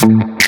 Det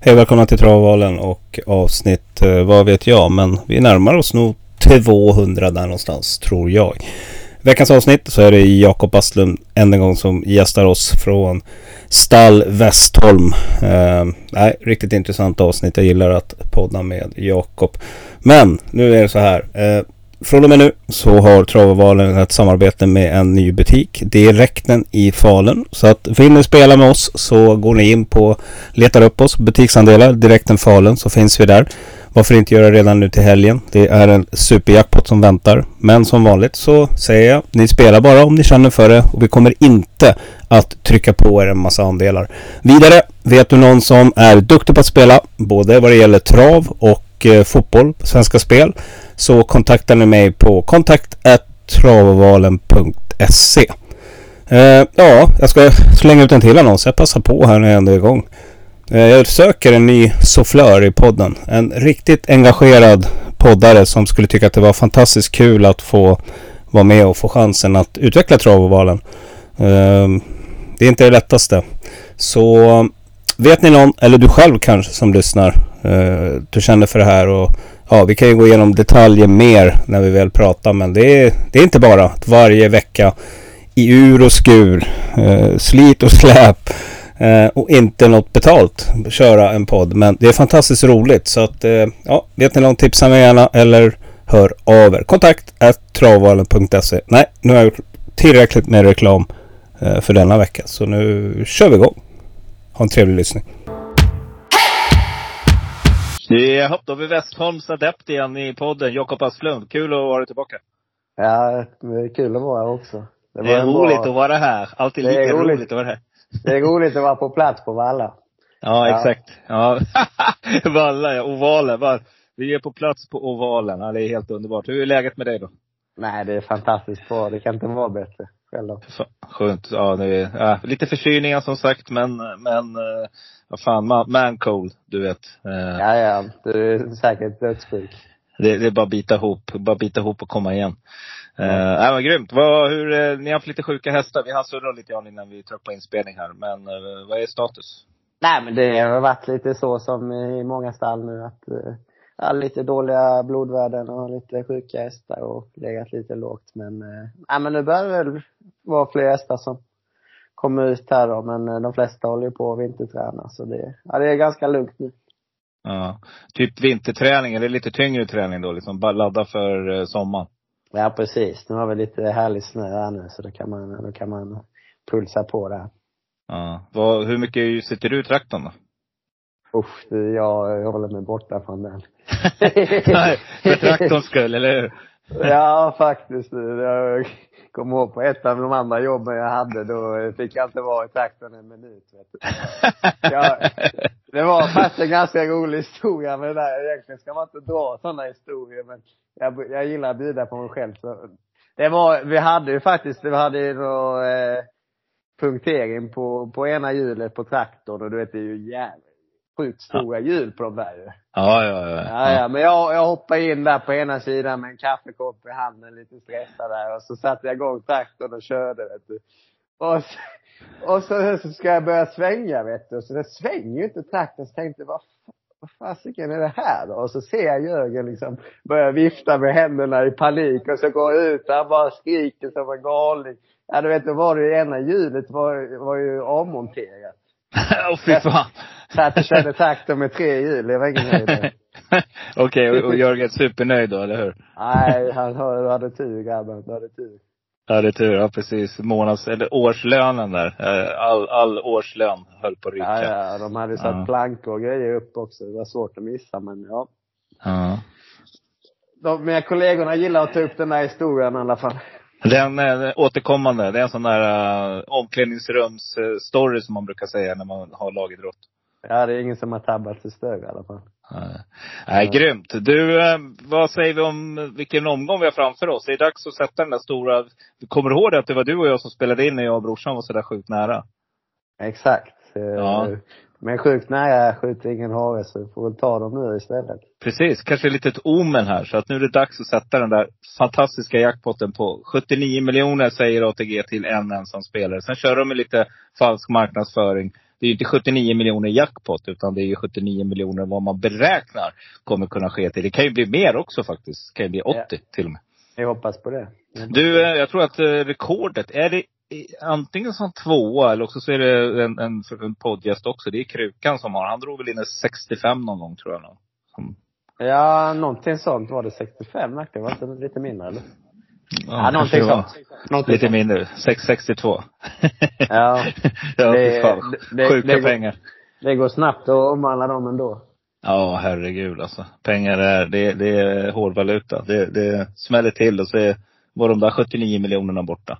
Hej välkomna till Travvalen och avsnitt, eh, vad vet jag, men vi närmar oss nog 200 där någonstans, tror jag. Veckans avsnitt så är det Jakob Astlund än en gång som gästar oss från Stall Westholm. Eh, nej, riktigt intressant avsnitt. Jag gillar att podda med Jakob. Men nu är det så här. Eh, från och med nu så har Travovalen ett samarbete med en ny butik. Direkten i Falun. Så att vill ni spela med oss så går ni in på, letar upp oss, butiksandelar, Direkten Falun så finns vi där. Varför inte göra redan nu till helgen? Det är en superjackpot som väntar. Men som vanligt så säger jag, ni spelar bara om ni känner för det och vi kommer inte att trycka på er en massa andelar. Vidare, vet du någon som är duktig på att spela, både vad det gäller trav och eh, fotboll, Svenska Spel, så kontaktar ni mig på kontakt@travovalen.se. Eh, ja, jag ska slänga ut en till annons. Jag passar på här när jag ändå är igång. Eh, jag söker en ny soufflör i podden. En riktigt engagerad poddare som skulle tycka att det var fantastiskt kul att få vara med och få chansen att utveckla Travovalen. Eh, det är inte det lättaste. Så vet ni någon, eller du själv kanske som lyssnar, eh, du känner för det här och ja, vi kan ju gå igenom detaljer mer när vi väl pratar, men det är, det är inte bara att varje vecka i ur och skur, eh, slit och släp eh, och inte något betalt köra en podd. Men det är fantastiskt roligt så att eh, ja, vet ni någon tipsa mig gärna eller hör av er. Kontakt travalen.se. Nej, nu har jag gjort tillräckligt med reklam eh, för denna vecka så nu kör vi igång. Ha en trevlig lyssning. Jaha, då har vi Westholms adept igen i podden. Jakob Asplund. Kul att vara tillbaka. Ja, det är kul att vara här också. Det, var är roligt bra- att vara här. Alltid Det är lika roligt. roligt. att vara här. Det är roligt att vara på plats på Valla. Ja, Ja. exakt. Ja. Valla, ja. Ovalen. Va? Vi är på plats på ovalen. Ja, det är helt underbart. Hur är läget med dig då? Nej, det är fantastiskt bra. Det kan inte vara bättre. Själv då. Skönt. Ja, det är, ja, lite förkylningar som sagt, men, men, eh, vad fan, man, man cold, du vet. Eh, Ja, ja. Du är säkert dödssjuk. det, det är bara bita ihop, bara bita ihop och komma igen. Uh, nej men grymt. Vad, hur, eh, ni har haft lite sjuka hästar. Vi hann surra lite grann innan vi på inspelning här. Men eh, vad är status? Nej, men det har varit lite så som i många stall nu att eh, ja, lite dåliga blodvärden och lite sjuka hästar och legat lite lågt. Men, eh, nej, men nu börjar det väl vara fler hästar som kommer ut här då. Men eh, de flesta håller ju på att vinterträna så det, ja, det är ganska lugnt nu. Ja. Typ vinterträning, eller lite tyngre träning då liksom? Bara ladda för eh, sommaren. Ja, precis. Nu har vi lite härlig snö här nu så då kan man, då kan man pulsa på det här. Ja. Vad, hur mycket sitter du i traktorn då? Usch, jag, jag håller mig borta från den. Nej, för traktorns skull, eller hur? Ja, faktiskt. Jag kommer ihåg på ett av de andra jobben jag hade, då fick jag inte vara i traktorn en minut. Vet du. Ja. Det var faktiskt en ganska rolig historia med det där. Egentligen ska man inte dra sådana historier, men jag, jag gillar att bjuda på mig själv. Så det var, vi hade ju faktiskt, vi hade ju då, eh, punktering på, på ena hjulet på traktorn och du vet det är ju jävligt sjukt stora hjul på de där ju. Ja, ja, ja. Ja, ja, men jag, jag hoppade in där på ena sidan med en kaffekopp i handen, lite stressad där. Och så satte jag igång traktorn och körde, vet du. Och så, och så, så ska jag börja svänga, vet du. Så det svänger ju inte traktorn. Så tänkte jag, vad, fa- vad fasiken är det här då? Och så ser jag Jörgen liksom börja vifta med händerna i panik. Och så går jag ut och han bara skriker som en galning. Ja, du vet, då var det ju ena hjulet var, var ju avmonterat. Åh oh, fy fan. Körde traktor med tre hjul, det var ingen höjd. Okej, okay, och, och Jörgen supernöjd då, eller hur? Nej, han hade tur grabben. Du hade tur. Ja, det är tur. Ja, precis. Månads, eller årslönen där. Eh, all, all årslön höll på att ryka. Ja, ja. De hade satt ja. plankor och grejer upp också. Det var svårt att missa, men ja. Ja. De, mina kollegorna gillar att ta upp den där historien i alla fall. Den är återkommande. Det är en sån där uh, omklädningsrums-story som man brukar säga när man har lagidrott. Ja, det är ingen som har tabbat sig större i alla fall. Nej, Nej ja. grymt. Du, eh, vad säger vi om vilken omgång vi har framför oss? Det är dags att sätta den där stora, du kommer ihåg det att det var du och jag som spelade in när jag och brorsan var sådär sjukt nära? Exakt. Ja. Men sjukt nära skjuter ingen hare så vi får väl ta dem nu istället. Precis. Kanske lite ett omen här. Så att nu är det dags att sätta den där fantastiska jackpotten på 79 miljoner säger ATG till en ensam spelare. Sen kör de med lite falsk marknadsföring. Det är ju inte 79 miljoner jackpot utan det är ju 79 miljoner vad man beräknar kommer kunna ske till. Det kan ju bli mer också faktiskt. Det kan ju bli 80 ja. till och med. Jag hoppas på det. Du, eh, jag tror att eh, rekordet, är det antingen som tvåa eller också så är det en, en, en poddgäst också. Det är Krukan som har. Han drog väl in 65 någon gång tror jag. Som... Ja, någonting sånt. Var det 65 Det var inte lite mindre eller? Ja, ja någonting sånt. Någonting lite mindre. 662. ja. ja, det, fan. Det, Sjuka det, pengar. Det går snabbt att omvandla dem ändå. Ja, herregud alltså. Pengar är, det, det är hårdvaluta. Det, det smäller till och så är, var de där 79 miljonerna borta.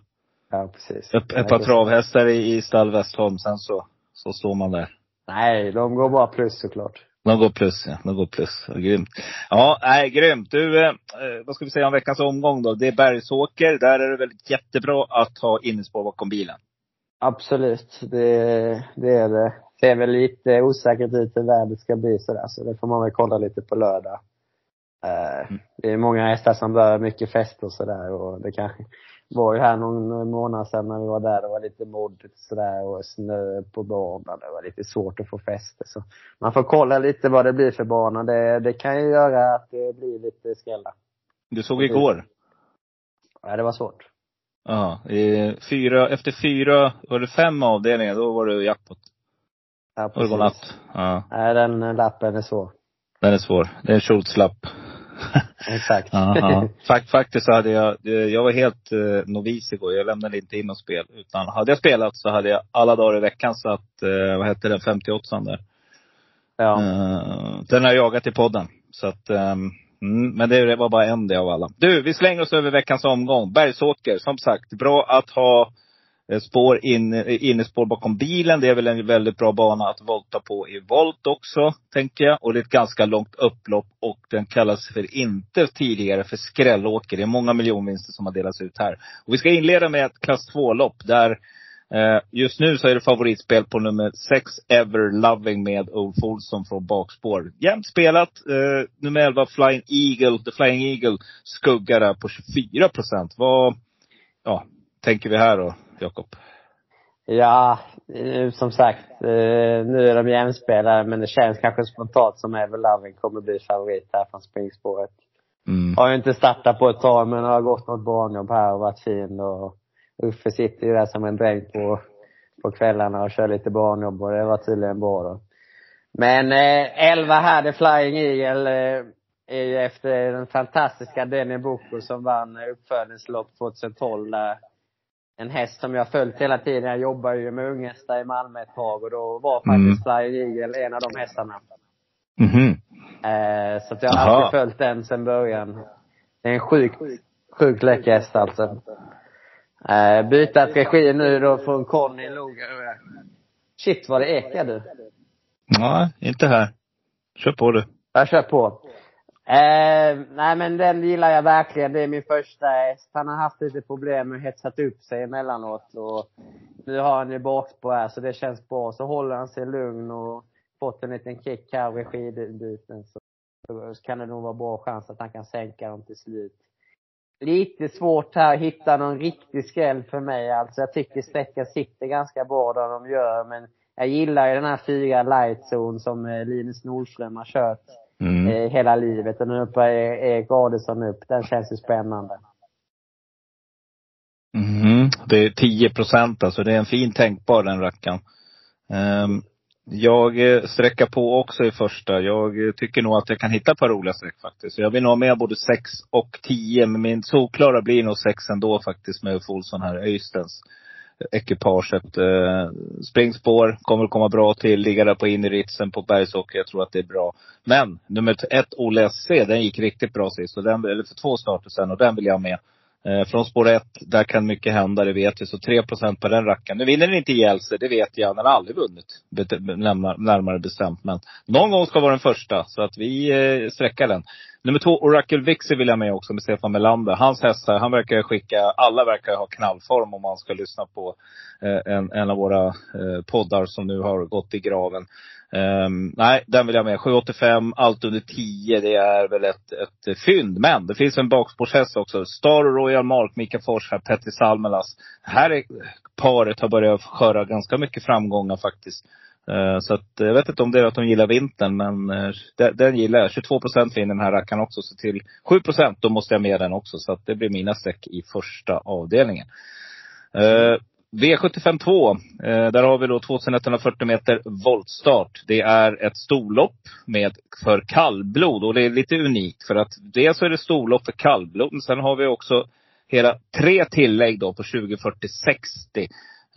Ja, precis. Ett, ett par travhästar i, i stall Westholm, sen så, så står man där. Nej, de går bara plus såklart. De går plus, ja. De går plus. Grymt. Ja, nej, grymt. Du, eh, vad ska vi säga om veckans omgång då? Det är Bergsåker. Där är det väl jättebra att ha innespår bakom bilen. Absolut. Det, det är det. Det är väl lite osäkert ut hur vädret ska bli sådär, så det får man väl kolla lite på lördag. Eh, mm. Det är många hästar som bör mycket fest och sådär och det kanske var ju här någon månad sedan när vi var där, det var lite moddigt sådär och snö på banan. Det var lite svårt att få fäste. Så man får kolla lite vad det blir för bana. Det, det kan ju göra att det blir lite skrällar. Du såg igår? Ja, det var svårt. Ja, fyra, efter fyra, var det fem avdelningar, då var det jackpot. Ja, precis. Och det natt. Ja. Nej, den lappen är svår. Den är svår. Det är en Schultz-lapp. Exakt. ja, Fakt, faktiskt så hade jag, jag var helt eh, novis igår. Jag lämnade inte in något spel. Utan hade jag spelat så hade jag alla dagar i veckan satt, eh, vad hette den, 58 där. Ja. Eh, den har jag jagat i podden. Så att, eh, mm, men det var bara en del av alla. Du, vi slänger oss över veckans omgång. Bergsåker, som sagt, bra att ha Eh, Eh, spår in, eh, innespår bakom bilen. Det är väl en väldigt bra bana att volta på i volt också, tänker jag. Och det är ett ganska långt upplopp och den kallas för inte tidigare för skrällåker. Det är många miljonvinster som har delats ut här. Och vi ska inleda med ett klass 2-lopp där eh, just nu så är det favoritspel på nummer 6, Ever Loving med Ulf Olsson från bakspår. Jämnt spelat. Eh, nummer 11, Flying Eagle, The Flying Eagle, skuggar där på 24 procent. Vad, ja, tänker vi här då? Jakob? Ja, som sagt, eh, nu är de jämspelare men det känns kanske spontant som Ever Loving kommer bli favorit här från springspåret. Mm. Har ju inte startat på ett tag men har gått något barnjobb här och varit fin och Uffe sitter ju där som en dräng på, på kvällarna och kör lite barnjobb och det var tydligen bra då. Men eh, 11 här, The Flying Eagle, eh, är ju efter den fantastiska Denny Boko som vann uppfödningslopp 2012 där en häst som jag följt hela tiden. Jag jobbar ju med unghästar i Malmö ett tag och då var faktiskt mm. Flying Eagle en av de hästarna. Mm -hmm. eh, så att jag har alltid följt den sedan början. Det är en sjukt, sjukt läcker häst alltså. Eh, byta regi nu då från Conny Logan. Shit vad det ekar du. Nej, inte här. Kör på du. Jag kör på. Eh, nej men den gillar jag verkligen. Det är min första häst. Han har haft lite problem med att hetsat upp sig emellanåt och nu har han ju bakspår här så det känns bra. Så håller han sig lugn och fått en liten kick här regidebuten så, så kan det nog vara bra chans att han kan sänka dem till slut. Lite svårt här att hitta någon riktig skräll för mig alltså. Jag tycker sträckan sitter ganska bra där de gör men jag gillar ju den här fyra lightzone som eh, Linus Nordström har kört mm. eh, hela livet. Och nu uppe är Erik Adelsson upp. Den känns ju spännande. Mm. Det är 10 procent alltså. Det är en fin tänkbar den rackaren. Um, jag eh, sträcker på också i första. Jag eh, tycker nog att jag kan hitta ett par roliga streck faktiskt. Jag vill nog ha med både 6 och 10. Men min solklara blir nog 6 ändå faktiskt med Ulf Olsson här, Öystens ekipaget. Eh, springspår kommer att komma bra till. Ligga där på inneritsen på Bergsåker. Jag tror att det är bra. Men nummer ett, Ole SC, den gick riktigt bra sist. Och den, eller för två starter sen. Och den vill jag ha med. Eh, från spår ett, där kan mycket hända, det vet vi. Så 3% på den rackaren. Nu vinner den inte ihjäl sig, det vet jag. Den har aldrig vunnit, närmare bestämt. Men någon gång ska vara den första. Så att vi eh, sträcker den. Nummer två, Oracle Vixie vill jag med också med Stefan Melander. Hans hästar, han verkar skicka, alla verkar ha knallform om man ska lyssna på eh, en, en av våra eh, poddar som nu har gått i graven. Um, nej, den vill jag med. 785, allt under 10. Det är väl ett, ett fynd. Men det finns en bakspårshäst också. Star Royal Mark, Mika Fors här, Petri Salmelas. Här är, paret har börjat skörda ganska mycket framgångar faktiskt. Eh, så att, jag vet inte om det är att de gillar vintern, men eh, den, den, gillar jag. 22 procent vinner den här rackaren också. Så till 7 procent, då måste jag med den också. Så att det blir mina streck i första avdelningen. Eh, V75 2. Eh, där har vi då 2140 meter voltstart. Det är ett storlopp med, för kallblod. Och det är lite unikt för att dels är det storlopp för kallblod. Men sen har vi också hela tre tillägg då på 20, 40, 60.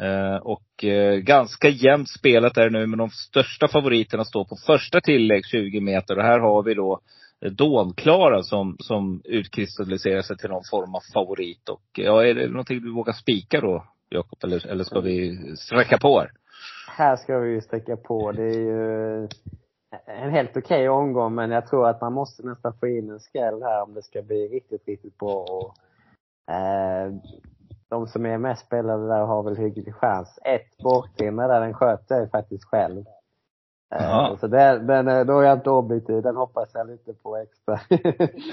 Eh, och eh, ganska jämnt spelat är det nu. Men de största favoriterna står på första tillägg 20 meter. Och här har vi då eh, Dånklara som, som utkristalliserar sig till någon form av favorit. Och ja, är det någonting du vågar spika då, Jakob? Eller, eller ska vi sträcka på här? Här ska vi ju sträcka på. Det är ju en helt okej okay omgång, men jag tror att man måste nästan få in en skräll här om det ska bli riktigt, riktigt bra. Och, eh, de som är mest spelade där har väl hygglig chans. Ett borttimmer där, den sköter jag faktiskt själv. Uh, så den, den, eh, då är jag inte objektiv. Den hoppas jag lite på extra.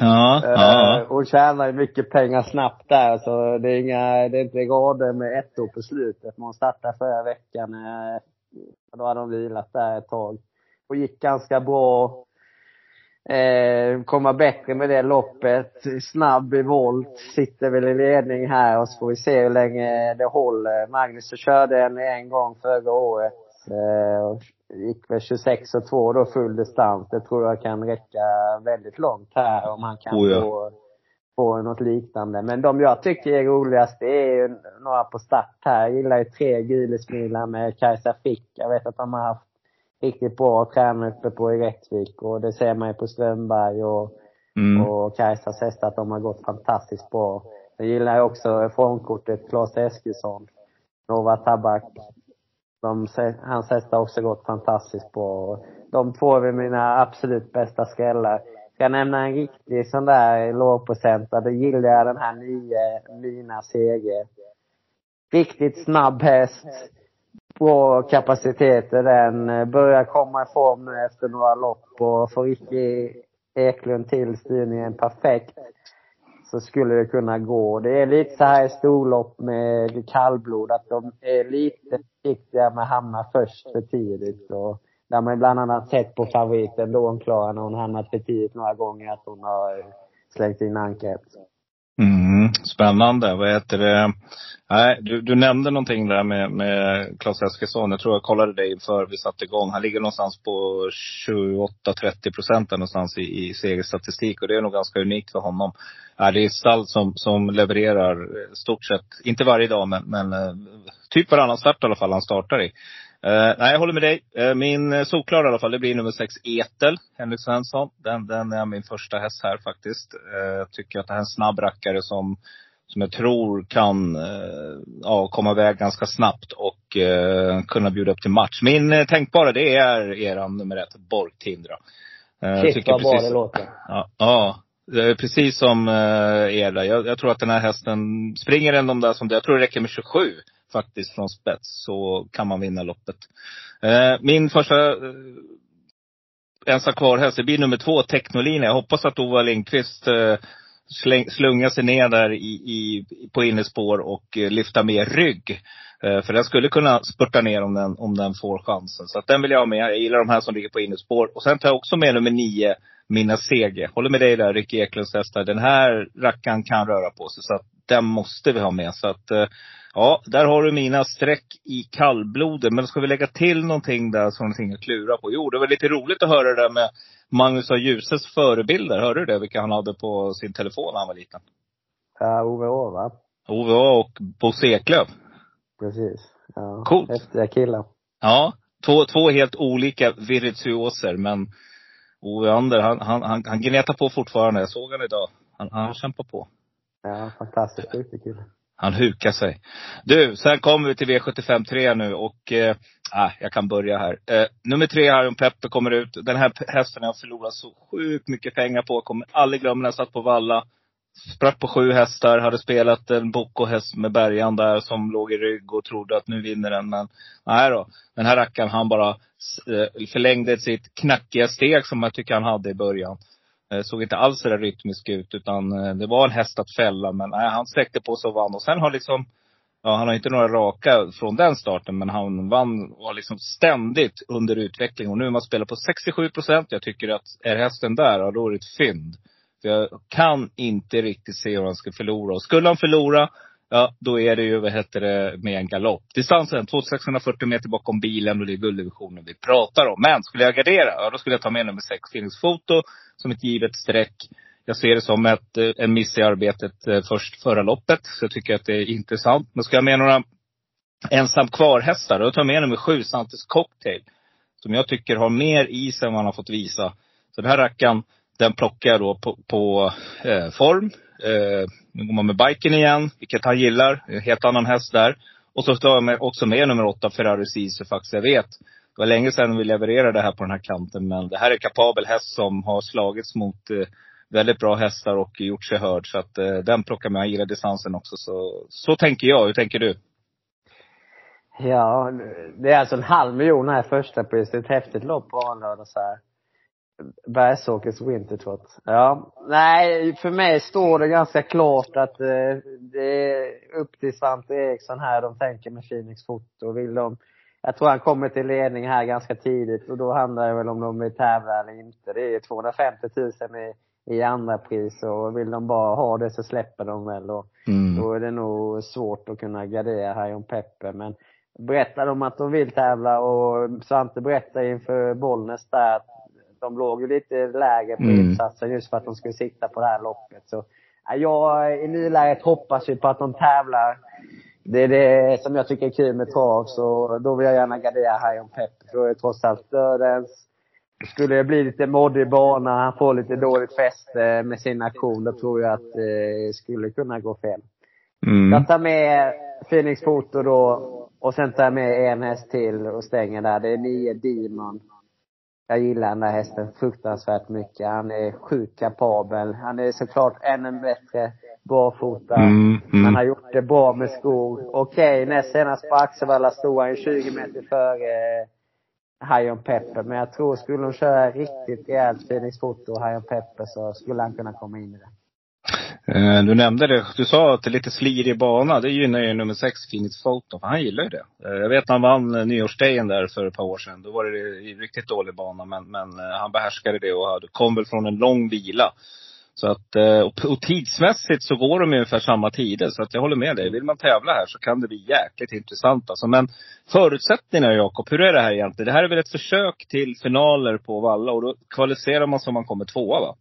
ja, ja. Hon tjänar ju mycket pengar snabbt där. Så det är inga, det är inte rader med ett år på slutet. Men hon startade förra veckan. Då hade hon vilat där ett tag. Och gick ganska bra. Eh, komma bättre med det loppet. Snabb i volt. Sitter väl i ledning här och så får vi se hur länge det håller. Magnus körde en en gång förra året. Eh, gick väl 26 och 2 då full distans. Det tror jag kan räcka väldigt långt här om han kan oh ja. få, få något liknande. Men de jag tycker är roligast, det är ju några på start här. Jag gillar ju tre Gylesmilar med Kajsa Fick. Jag vet att de har haft riktigt bra tränare uppe på i Rättvik och det ser man ju på Strömberg och, mm. och Kajsas hästar att de har gått fantastiskt bra. Jag gillar också formkortet Claes Eskilsson. Nova Tabak de, hans hästar har också gått fantastiskt bra. De två är mina absolut bästa skrällar. Ska jag nämna en riktig sån där lågprocentare, då gillar jag den här nio Mina Seger. Riktigt snabb häst. Bra kapaciteter den. Eh, börjar komma i form nu efter några lopp och får Ricky Eklund till styrningen perfekt så skulle det kunna gå. Det är lite så här i storlopp med kallblod, att de är lite försiktiga med att hamna först för tidigt. Och där man bland annat sett på favoriten Dawn Klara när hon hamnat för tidigt några gånger, att hon har eh, slängt in anket. Mm, spännande. Vad heter det? Nej, du, du nämnde någonting där med, med Claes Eskilsson. Jag tror jag kollade dig inför vi satte igång. Han ligger någonstans på 28-30 procent någonstans i, i segerstatistik. Och det är nog ganska unikt för honom. Ja, det är ett stall som, som levererar stort sett, inte varje dag, men, men eh, typ varannan start i alla fall han startar i. Uh, nej, jag håller med dig. Uh, min solklar i alla fall, det blir nummer sex Etel, Henrik Svensson. Den, den är min första häst här faktiskt. Uh, jag tycker att det här är en snabb rackare som, som jag tror kan ja, komma iväg ganska snabbt och kunna bjuda upp till match. Min tänkbara, det är eran nummer ett, Borgtindra. Shit vad bra det låter. Ja, precis som eh, där. Jag, jag, tror att den här hästen, springer den de där som det, jag tror det räcker med 27 faktiskt från spets, så kan man vinna loppet. Eh, min första eh, ensa kvar häst, det blir nummer två, Technolina. Jag hoppas att Ova Lindqvist eh, släng, slungar sig ner där i, i, på innespår och eh, lyfta med rygg. Eh, för den skulle kunna spurta ner om den, om den får chansen. Så att den vill jag ha med. Jag gillar de här som ligger på innespår. Och sen tar jag också med nummer nio, Mina Sege. Håller med dig där, Rick Eklunds hästar. Den här rackaren kan röra på sig. Så att den måste vi ha med. Så att, eh, ja, där har du mina streck i kallblodet. Men ska vi lägga till någonting där som någonting att klura på? Jo, det var lite roligt att höra det där med Magnus A. Djuses förebilder. Hörde du det? Vilka han hade på sin telefon när han var liten? Ja, Ove Å va? Ove A och Bosse Eklöf. Precis. Ja. Coolt. Häftiga killar. Ja. Två, två helt olika virtuoser. Men Ove Ander, han, han, han, han gnetar på fortfarande. Jag såg han idag. Han, han kämpar på. Ja, fantastiskt duktig kille. Han hukar sig. Du, sen kommer vi till V75 3 nu och, eh, ah, jag kan börja här. Eh, nummer tre, här, om Peppe kommer ut. Den här hästen har jag förlorat så sjukt mycket pengar på. Kommer aldrig glömma när jag satt på Valla. Sprack på sju hästar, hade spelat en Bocco-häst med bärgaren där som låg i rygg och trodde att nu vinner den. Men nej då. Den här rackaren, han bara eh, förlängde sitt knackiga steg som jag tycker han hade i början. Eh, såg inte alls så där rytmisk ut. Utan eh, det var en häst att fälla. Men nej, han sträckte på sig och vann. Och sen har liksom, ja han har inte några raka från den starten. Men han vann, var liksom ständigt under utveckling. Och nu när man spelar på 67 procent. Jag tycker att är hästen där, ja, då är det ett fynd. För jag kan inte riktigt se hur han ska förlora. Och skulle han förlora, ja då är det ju, vad heter det, med en galopp. Distansen 2640 meter bakom bilen och det är gulddivisionen vi pratar om. Men skulle jag gardera, ja då skulle jag ta med nummer 6, Phoenix som ett givet streck. Jag ser det som ett, eh, en miss i arbetet eh, först förra loppet. Så jag tycker att det är intressant. Men ska jag med några ensam kvar-hästar, då tar jag med nummer 7, Santes Cocktail. Som jag tycker har mer i sig än vad han har fått visa. Så den här rackaren, den plockar jag då på, på eh, form. Eh, nu går man med biken igen, vilket han gillar. En helt annan häst där. Och så tar jag också med nummer åtta, Ferrari Sisu faktiskt. Jag vet, det var länge sedan vi levererade det här på den här kanten. Men det här är kapabel häst som har slagits mot eh, väldigt bra hästar och gjort sig hörd. Så att eh, den plockar med. Han gillar distansen också. Så, så tänker jag. Hur tänker du? Ja, det är alltså en halv miljon här första priset. Ett häftigt lopp på Arlanda så här. Bergsåkers Wintertrot. Ja. Nej, för mig står det ganska klart att eh, det är upp till Svante Eriksson här de tänker med Phoenix Foto. Vill de, jag tror han kommer till ledning här ganska tidigt och då handlar det väl om de vill tävla eller inte. Det är 250 000 i, i andra pris och vill de bara ha det så släpper de väl och Mm. då är det nog svårt att kunna gardera här om Peppe. Men berättar de att de vill tävla och Svante berättar inför Bollnäs där att de låg ju lite lägre på Mm. insatsen just för att de skulle sikta på det här loppet. Så ja, jag i nuläget hoppas ju på att de tävlar. Det är det som jag tycker är kul med trav, så då vill jag gärna gardera här om Peppe. För då är det trots allt dödens. Skulle det bli lite moddig bana, han får lite dåligt fäste med sin aktion, då tror jag att det skulle kunna gå fel. Mm. Jag tar med Phoenix Foto då och sen tar jag med en häst till och stänger där. Det är nio Demon. Jag gillar den där hästen fruktansvärt mycket. Han är sjukt kapabel. Han är såklart ännu bättre barfota. Mm, Han mm. har gjort det bra med skor. Okej, näst senast på Axevalla stod han ju 20 meter före eh, High on Pepper. Men jag tror, skulle de köra riktigt rejält Phoenix Foto och High on Pepper så skulle han kunna komma in i det. Eh, du nämnde det. Du sa att det är lite slirig bana. Det gynnar ju nummer sex, Phoenix Photo. För han gillar ju det. Eh, jag vet när han vann eh, nyårsdagen där för ett par år sedan. Då var det riktigt dålig bana. Men, men han behärskade det och kom väl från en lång vila. Så att, och, och tidsmässigt så går de ungefär samma tider. Så att jag håller med dig. Vill man tävla här så kan det bli jäkligt intressant alltså. Men förutsättningarna Jakob, hur är det här egentligen? Det här är väl ett försök till finaler på Valla och då kvalificerar man så man kommer tvåa va?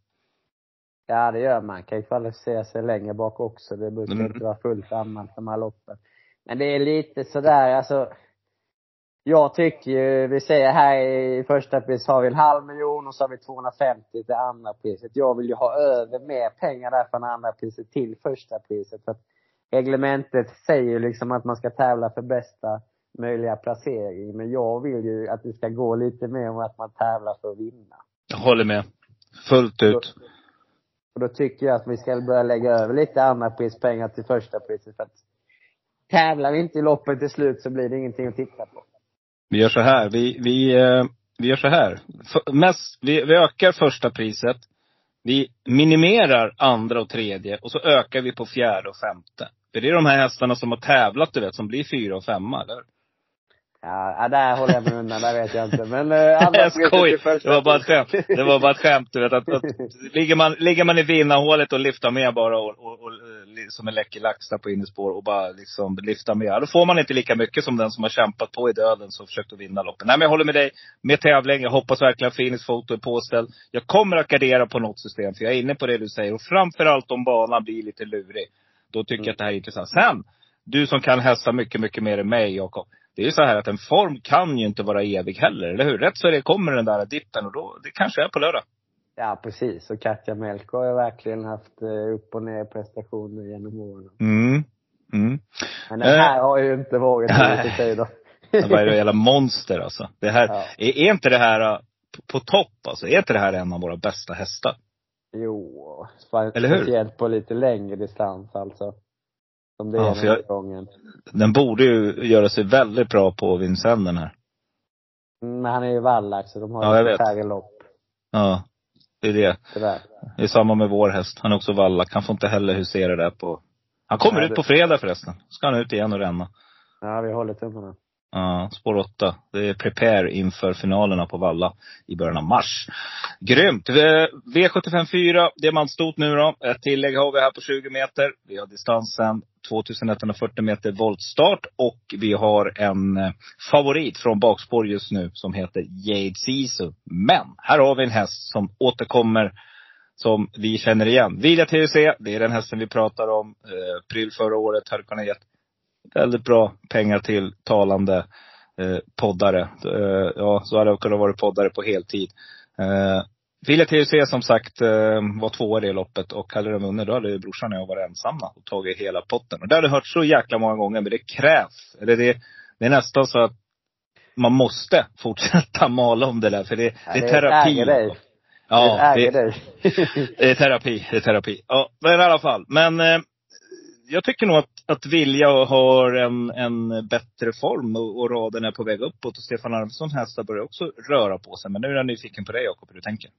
Ja, det gör man. Kan ju kvalificera sig längre bak också. Det brukar Mm. inte vara fullt anmält de här loppen. Men det är lite sådär, alltså. Jag tycker ju, vi säger här i första pris har vi en halv miljon och så har vi 250 till andra priset. Jag vill ju ha över mer pengar där från andra priset till första priset. För att reglementet säger ju liksom att man ska tävla för bästa möjliga placering. Men jag vill ju att det ska gå lite mer om att man tävlar för att vinna. Jag håller med. Fullt ut. Och då tycker jag att vi ska börja lägga över lite andra prispengar till första priset. För att tävlar vi inte i loppet till slut så blir det ingenting att titta på. Vi gör så här. Vi, vi, eh, vi gör så här. För, mest, vi, vi ökar första priset. Vi minimerar andra och tredje och så ökar vi på fjärde och femte. För det är de här hästarna som har tävlat, du vet, som blir fyra och femma, eller? Ja, där håller jag mig undan, där vet jag inte. Men eh, andra Jag skoj. Det var bara ett skämt. Det var bara ett skämt. Du vet, att, att, ligger, man, ligger man i vinnarhålet och lyfter med bara och, och, och, li- som en läcker lax där på innerspår och bara liksom lyfta med. Då får man inte lika mycket som den som har kämpat på i döden och försökt att vinna loppen. Nej men jag håller med dig. Med tävling. Jag hoppas verkligen att Phoenix Foto är påställd. Jag kommer att gardera på något system. För jag är inne på det du säger. Och framförallt om banan blir lite lurig. Då tycker jag att det här är intressant. Sen, du som kan hästar mycket, mycket mer än mig Jakob. Det är ju så här att en form kan ju inte vara evig heller, eller hur? Rätt så det kommer den där dippen och då, det kanske är på lördag. Ja, precis. Och Katja Melko har ju verkligen haft eh, upp och ner prestationer genom åren. Mm. Mm. Men den här har ju inte varit Nej. lite tider. Det var ju jävla monster alltså. Det här, Ja. är, är inte det här uh, på, på topp alltså? Är inte det här en av våra bästa hästar? Jo, spe- Eller hur? speciellt på lite längre distans alltså. Som det Ja, är den här gången. Den borde ju göra sig väldigt bra på Vincennes här. Mm, Men han är ju vallack så de har Ja, ju färre lopp. Ja. Det är det. Tyvärr. Det är samma med vår häst. Han är också vallack. Han får inte heller husera där på... Han kommer Nej, ut på fredag förresten. Ska han ut igen och ränna. Ja, vi håller tummarna. Ja, spår 8. Det är prepare inför finalerna på Valla i början av mars. Grymt! V- V754, diamantstot nu då. Ett tillägg har vi här på 20 meter. Vi har distansen 2140 meter voltstart och vi har en eh, favorit från bakspår just nu som heter Jade Sisu. Men här har vi en häst som återkommer som vi känner igen. Vilja TUC, det är den hästen vi pratar om. Eh, Pryl förra året hade kunnat gett väldigt bra pengar till talande eh, poddare. Eh, ja, så hade jag kunnat vara poddare på heltid. Eh, Vilja TUC som sagt eh, var tvåa i det loppet och hade de vunnit då hade ju brorsan och jag varit ensamma och tagit hela potten. Och det hade jag hört så jäkla många gånger, men det krävs. Eller det, det är nästan så att man måste fortsätta mala om det där, för det, Ja, det är terapi. dig. Ja, det det, det är terapi. Det är terapi. Ja, men i alla fall. Men eh, jag tycker nog att, att Vilja har en, en bättre form och, och raden är på väg uppåt. Och Stefan Arvidsson hästar börjar också röra på sig. Men nu är jag nyfiken på dig Jakob, hur du tänker.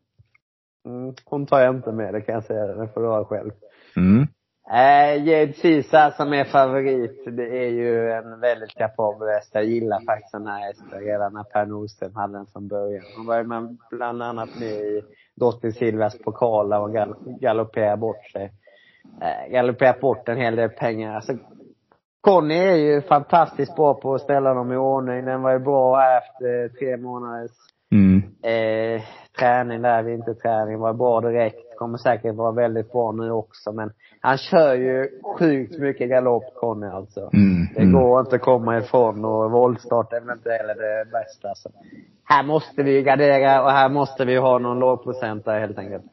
Mm, hon tar jag inte med, det kan jag säga. Den får du ha själv. Mm. Eh, Jade Cisa som är favorit, det är ju en väldigt kapabel häst. Jag gillar faktiskt den här hästen redan när Per Nordström hade den från början. Hon var ju bland annat med i Drottning Silvias pokaler och gal galopperade bort sig. Eh, galopperat bort en hel del pengar. Alltså, Conny är ju fantastiskt bra på att ställa dem i ordning. Den var ju bra efter tre månaders Mm. eh, träning där, vinterträning, var bra direkt. Kommer säkert vara väldigt bra nu också men han kör ju sjukt mycket galopp Conny alltså. Mm. Det går inte att komma ifrån och voltstart är väl inte heller det bästa. Så. Här måste vi gardera och här måste vi ha någon lågprocentare helt enkelt.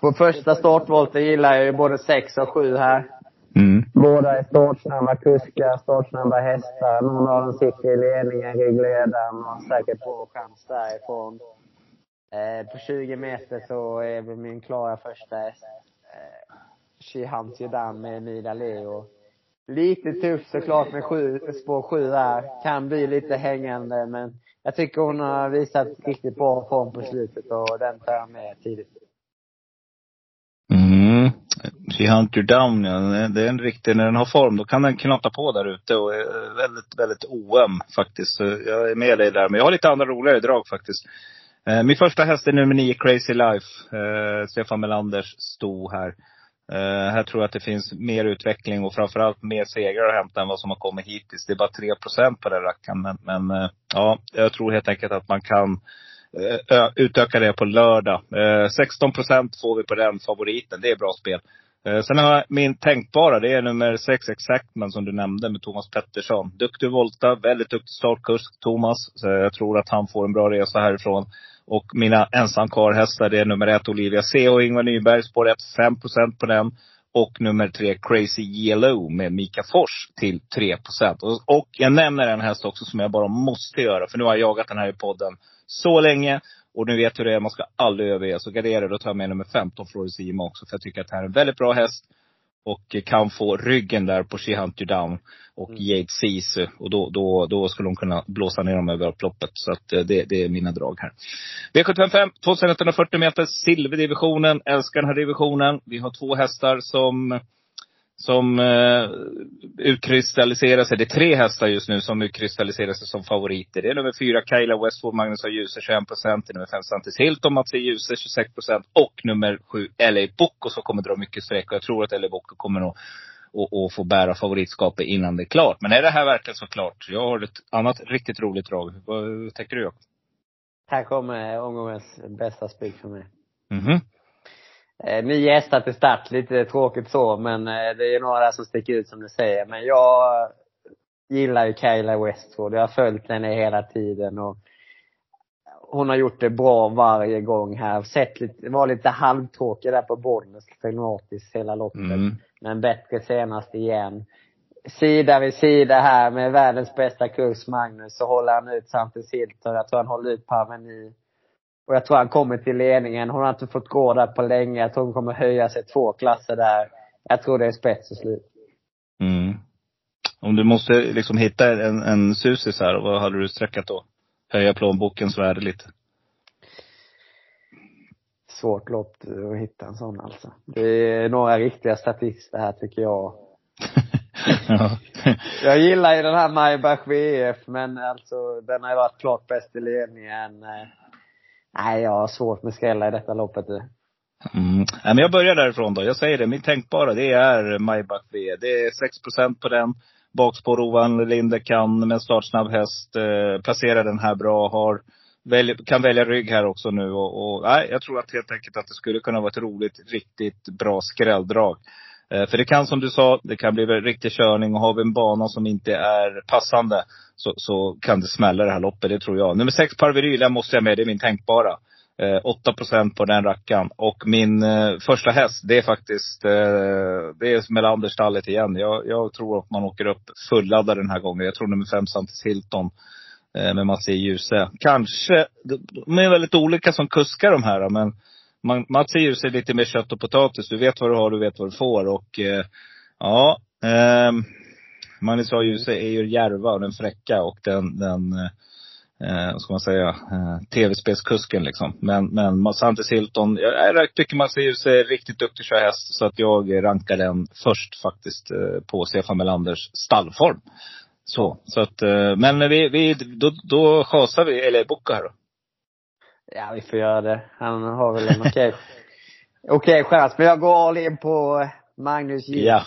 På första startvolten gillar jag ju både 6 och 7 här. Mm. Båda är startsnabba kuskar, startsnabba hästar. Någon av dem sitter i ledningen, ryggledaren och säkert bra chans därifrån. Eh, på 20 meter så är väl min klara första häst eh, You Down med Emilia Leo. Lite tufft såklart med sju, spår 7 där. Kan bli lite hängande men jag tycker hon har visat riktigt bra form på slutet och den tar jag med tidigt. She hunt you Down, ja. Det är en riktig, när den har form, då kan den knata på där ute och är väldigt, väldigt oöm faktiskt. Så jag är med dig där. Men jag har lite andra roligare drag faktiskt. Eh, Min första häst är nummer nio, Crazy Life. Eh, Stefan Melanders sto här. Eh, här tror jag att det finns mer utveckling och framförallt mer segrar att hämta än vad som har kommit hittills. Det är bara 3% på den rackaren. Men, men eh, ja, jag tror helt enkelt att man kan Eh, eh, utöka det på lördag. Eh, 16 procent får vi på den favoriten. Det är bra spel. Sen har jag min tänkbara, det är nummer 6 Exactman som du nämnde med Thomas Pettersson. Duktig volta, väldigt duktig startkurs, Thomas. Så jag tror att han får en bra resa härifrån. Och mina ensamkarlhästar, det är nummer ett Olivia C och Ingvar Nyberg, spår 1, 5 procent på den. Och nummer tre Crazy Yellow med Mika Fors till 3 och, och jag nämner en häst också som jag bara måste göra, för nu har jag jagat den här i podden så länge. Och nu vet hur det är, man ska aldrig överge. Så gardera, då tar jag med nummer 15, Florisima också. För jag tycker att det här är en väldigt bra häst. Och kan få ryggen där på She Hunt You Down och Mm. Jade Sisu. Och då, då, då skulle hon kunna blåsa ner dem över upploppet. Så att eh, det, det är mina drag här. V75, 2140 meter, silverdivisionen. Älskar den här divisionen. Vi har två hästar som som eh, utkristalliserar sig. Det är tre hästar just nu som utkristalliserar sig som favoriter. Det är nummer fyra, Kyla Westwood, Magnus A. Djuse, 21 procent. Det är nummer fem, Santis Hilton, Mats E. Djuse, 26 procent. Och nummer sju, LA Bocco, som kommer dra mycket streck. Och jag tror att LA Bocco kommer nog och, och få bära favoritskapet innan det är klart. Men är det här verkligen så klart? Jag har ett annat riktigt roligt drag. Vad tänker du Jakob? Här kommer omgångens bästa spik för mig. Mhm. Eh, nio hästar till start, lite tråkigt så, men eh, det är några där som sticker ut som du säger. Men jag gillar ju Kayla Westwood. Jag har följt henne hela tiden och hon har gjort det bra varje gång här. Sett lite, var lite halvtråkig där på Bollnäs, filmatiskt hela loppet. Mm. Men bättre senast igen. Sida vid sida här med världens bästa kurs Magnus, så håller han ut Santis Hilton. Jag tror han håller ut Parmeny. Och jag tror han kommer till ledningen. Hon har inte fått gå där på länge. Jag tror hon kommer höja sig två klasser där. Jag tror det är spets och slut. Mm. Om du måste liksom hitta en, en susis här, vad hade du sträckat då? Höja plånbokens värde lite. Svårt lopp att hitta en sån alltså. Det är några riktiga statister här tycker jag. ja. Jag gillar ju den här Maybach VF, men alltså den har ju varit klart bäst i ledningen. Nej, jag har svårt med skrällar i detta loppet. Mm. Nej, men jag börjar därifrån då. Jag säger det, min tänkbara det är Maybach V. Det är 6% på den. Bakspår ovan Linde kan med en startsnabb häst eh, placera den här bra. Har, välj, kan välja rygg här också nu. Och, och, nej, jag tror att helt enkelt att det skulle kunna vara ett roligt, riktigt bra skrälldrag. Eh, för det kan som du sa, det kan bli en riktig körning. Och har vi en bana som inte är passande så, så kan det smälla det här loppet, det tror jag. Nummer sex Parviryl, måste jag med, det är min tänkbara. Eh, 8 på den rackan. Och min eh, första häst, det är faktiskt, eh, det är Melanderstallet igen. Jag, jag tror att man åker upp fulladdad den här gången. Jag tror nummer fem Santis Hilton eh, med Mats E. Djuse. Kanske, de är väldigt olika som kuskar de här men man, Mats är ju är lite mer kött och potatis. Du vet vad du har, du vet vad du får. Och eh, ja, eh, Magnus A. Djuse är ju järva och den fräcka och den, den eh, eh vad ska man säga, eh, tv-spelskusken liksom. Men, men Santis Hilton, jag, jag tycker Mats Djuse är riktigt duktig att köra häst. Så att jag rankar den först faktiskt eh, på Stefan Melanders stallform. Så, så att, eh, men vi, vi, då, då chasar vi, eller Boka här då. Ja, vi får göra det. Han har väl en okej, okej chans. Men jag går all in på Magnus Ljus. Ja.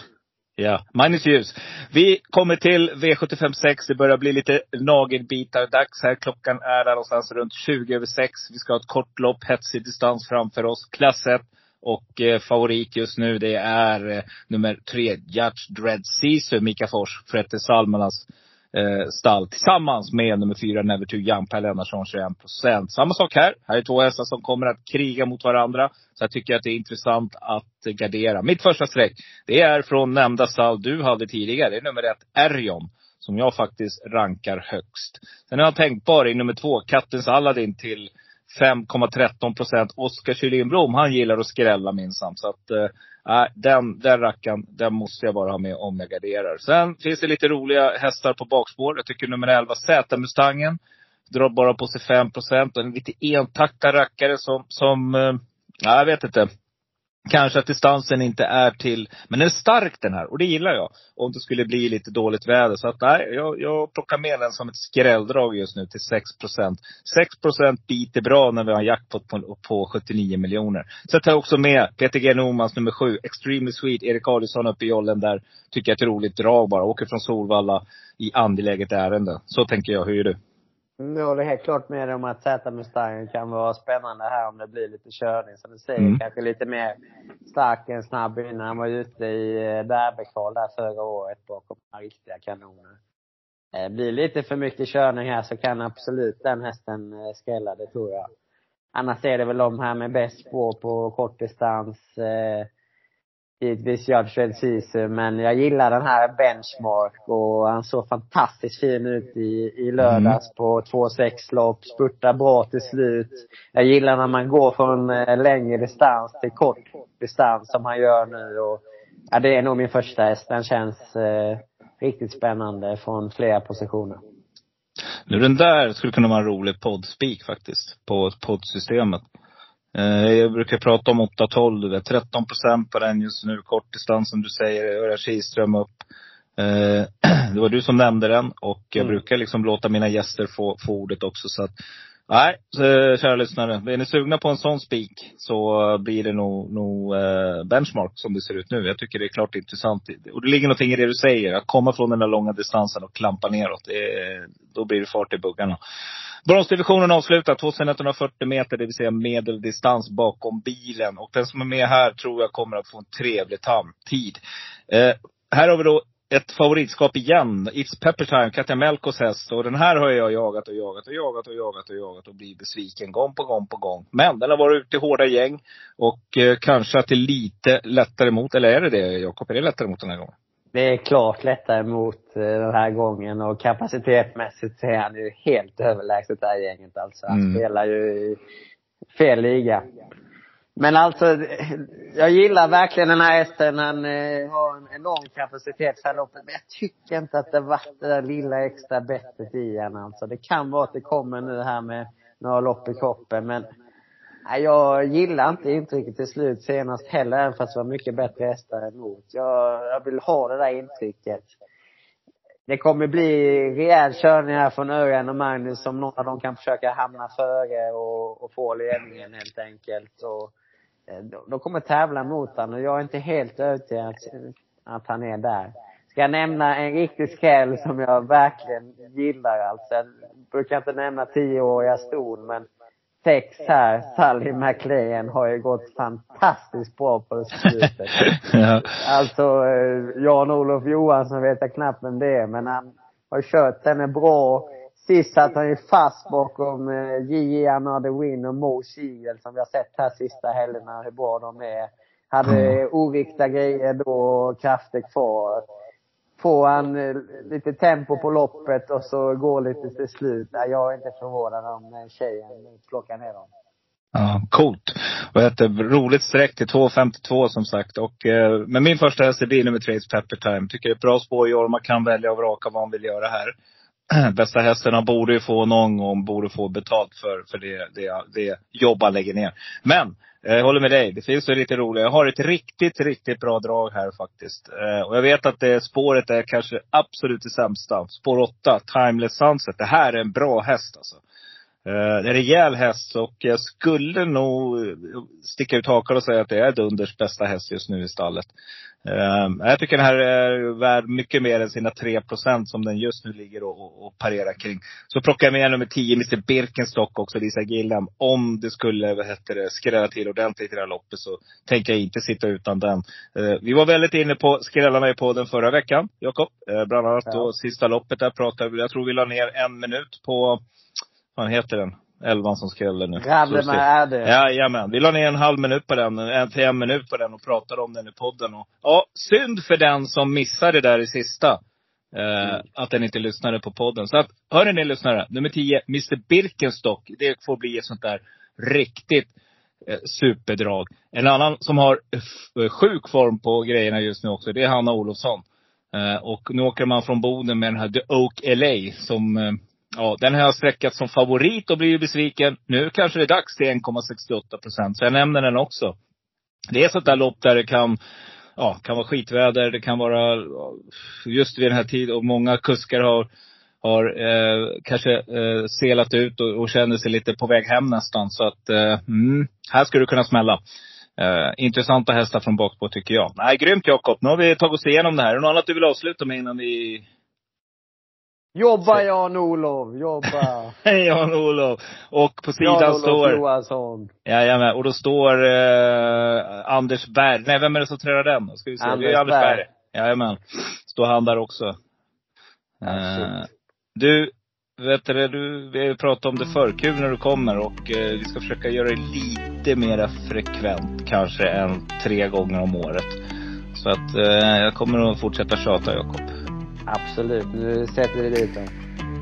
Ja, Magnus Ljus. Vi kommer till V756. Det börjar bli lite nagelbitar-dags här. Klockan är där någonstans runt 20 över 6. Vi ska ha ett kort lopp, hetsig distans framför oss. Klass 1. Och eh, favorit just nu det är eh, nummer tre, Judge Dread Sisu, Mika Fors, Frette Salmanas eh, stall. Tillsammans med nummer fyra, Never Too Young, Per Lennartsson, 21 procent. Samma sak här. Här är två hästar som kommer att kriga mot varandra. Så jag tycker att det är intressant att gardera. Mitt första streck, det är från nämnda stall du hade tidigare. Det är nummer ett, Erion. Som jag faktiskt rankar högst. Sen har jag tänkbar i nummer två, Kattens Aladdin till 5,13 procent. Oskar Kylinblom, han gillar att skrälla minsann. Så att, eh, äh, den, den rackaren, den måste jag bara ha med om jag garderar. Sen finns det lite roliga hästar på bakspår. Jag tycker nummer 11, Z-Mustangen, drar bara på sig 5 procent. En lite entakta rackare som, som äh, jag vet inte. Kanske att distansen inte är till, men den är stark den här och det gillar jag. Om det skulle bli lite dåligt väder. Så att nej, jag, jag plockar med den som ett skrälldrag just nu till 6 procent. 6 procent biter bra när vi har en jackpot på, på 79 miljoner. Så jag tar också med Peter G. Normans nummer 7, Extremely Sweet, Erik Adielsson uppe i jollen där. Tycker jag är ett roligt drag bara. Åker från Solvalla i angeläget ärende. Så tänker jag. Hur gör du? Jag håller helt klart med dig om att Z-Mustangen kan vara spännande här om det blir lite körning. Som du säger, mm. kanske lite mer stark än snabb innan. Han var ute i derbykval där förra året bakom riktiga kanoner. Eh, blir lite för mycket körning här så kan absolut den hästen eh, skrälla, det tror jag. Annars är det väl de här med bäst spår på kortdistans. Eh, givetvis Judge Sisu, men jag gillar den här Benchmark och han såg fantastiskt fin ut i, i lördags mm. på 2,6 lopp. Spurtar bra till slut. Jag gillar när man går från eh, längre distans till kort distans som han gör nu och ja, det är nog min första häst. Den känns eh, riktigt spännande från flera positioner. Nu den där skulle kunna vara en rolig poddspeak faktiskt, på poddsystemet. Eh, jag brukar prata om 8-12, du vet. 13 procent på den just nu. Kortdistans som du säger. Örjan Kihlström upp. Eh, det var du som nämnde den. Och jag Mm. brukar liksom låta mina gäster få, få ordet också. Så att, nej, kära lyssnare. Är ni sugna på en sån spik så blir det nog, nog eh, benchmark som det ser ut nu. Jag tycker det är klart intressant. Och det ligger någonting i det du säger. Att komma från den där långa distansen och klampa neråt. Det, då blir det fart i buggarna. Bronsdivisionen avslutar 2140 meter, det vill säga medeldistans bakom bilen. Och den som är med här tror jag kommer att få en trevlig tam- tid. Eh, här har vi då ett favoritskap igen. It's Pepper Time, Katja Melkos häst. Och den här har jag jagat och jagat och jagat och jagat och jagat och blivit besviken gång på gång på gång. Men den har varit ute i hårda gäng. Och eh, kanske att det är lite lättare mot, eller är det det Jakob? Är det lättare mot den här gången? Det är klart lättare mot eh, den här gången och kapacitetmässigt så är han ju helt överlägset det här gänget alltså. Han Mm. spelar ju i fel liga. Men alltså, jag gillar verkligen den här hästen. Han eh, har en enorm kapacitet för loppet. Men jag tycker inte att det varit det där lilla extra bettet i han alltså. Det kan vara att det kommer nu här med några lopp i kroppen men jag gillar inte intrycket till slut senast heller, även fast det var mycket bättre hästar emot. Jag, jag vill ha det där intrycket. Det kommer bli rejäl körning här från Örjan och Magnus som någon av dem kan försöka hamna före och, och få ledningen helt enkelt. Och, eh, de, de kommer tävla mot honom och jag är inte helt övertygad att, att han är där. Ska jag nämna en riktig skräll som jag verkligen gillar alltså. Jag brukar inte nämna tioåriga ston men sex här, Sally McLean, har ju gått fantastiskt bra på slutet. ja. Alltså, eh, Jan-Olof Johansson vet jag knappt vem det är, men han har kört henne bra. Sist satt han ju fast bakom eh, J.J. Another Win och Mo Siegel som vi har sett här sista helgerna, hur bra de är. Hade oviktiga grejer då och krafter kvar. Får han eh, lite tempo på loppet och så går lite till slut. Jag är inte förvånad om eh, tjejen plockar ner dem. Ja, coolt. Och ett eh, roligt streck till 2.52 som sagt. Och, eh, men min första häst blir nummer tre, It's Pepper Time. Tycker det är ett bra spår i år. Man kan välja och vraka vad man vill göra här. Bästa hästarna borde ju få någon gång, borde få betalt för, för det, det, det jobb han lägger ner. Men, Eh, jag håller med dig. Det finns ju lite roliga. Jag har ett riktigt, riktigt bra drag här faktiskt. Eh, och jag vet att det spåret är kanske absolut det sämsta. Spår 8, Timeless Sunset. Det här är en bra häst alltså. Eh, Det är en rejäl häst och jag skulle nog sticka ut hakan och säga att det är Dunders bästa häst just nu i stallet. Eh, Jag tycker den här är värd mycket mer än sina 3% som den just nu ligger och, och, parerar kring. Så plockar jag med nummer 10, Mr Birkenstock också, Lisa Gillam. Om det skulle, vad heter det, skrälla till ordentligt i det här loppet så tänker jag inte sitta utan den. Eh, Vi var väldigt inne på skrällarna i podden förra veckan, Jakob. Eh, Bland annat Ja. då sista loppet där pratade vi, jag tror vi la ner en minut på vad heter den? Elvan som skräller nu. Med ser- Ärde. Jajamän. Vi la ner en halv minut på den, en till en minut på den och pratade om den i podden. Och, ja, synd för den som missade det där i sista. Eh, Att den inte lyssnade på podden. Så att, hörni ni lyssnare. Nummer 10, Mr Birkenstock. Det får bli ett sånt där riktigt eh, superdrag. En annan som har f- sjuk form på grejerna just nu också, det är Hanna Olofsson. Eh, och nu åker man från Boden med den här The Oak LA som eh, Ja, den har jag sträckat som favorit och blivit besviken. Nu kanske det är dags till 1,68 procent. Så jag nämner den också. Det är sånt där lopp där det kan, ja, kan vara skitväder. Det kan vara just vid den här tiden. Och många kuskar har, har eh, kanske eh, selat ut och, och känner sig lite på väg hem nästan. Så att, eh, mm, här skulle du kunna smälla. Eh, intressanta hästar från bakpå tycker jag. Nej, grymt Jakob. Nu har vi tagit oss igenom det här. Är det något annat du vill avsluta med innan vi Jobba Jan-Olof, jobba! Jan-Olof. Och på sidan Jan-Olof står, Johansson. jajamän, och då står eh, Anders Berg. Nej, vem är det som tränar den? då? Ska vi se. det Anders är Anders Berg. Berg. Jajamän. Står han där också. Eh, du, vet du, du, vi pratade om det förr. Kul när du kommer och eh, vi ska försöka göra det lite mera frekvent. Kanske än tre gånger om året. Så att eh, jag kommer att fortsätta tjata Jakob. Absolut. Nu sätter vi dit dem.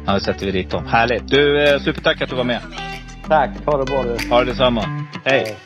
Ja, nu sätter vi dit dem. Härligt. Du, eh, supertack att du var med. Tack. Ha det bra du. Ha det detsamma. Hej. Hej.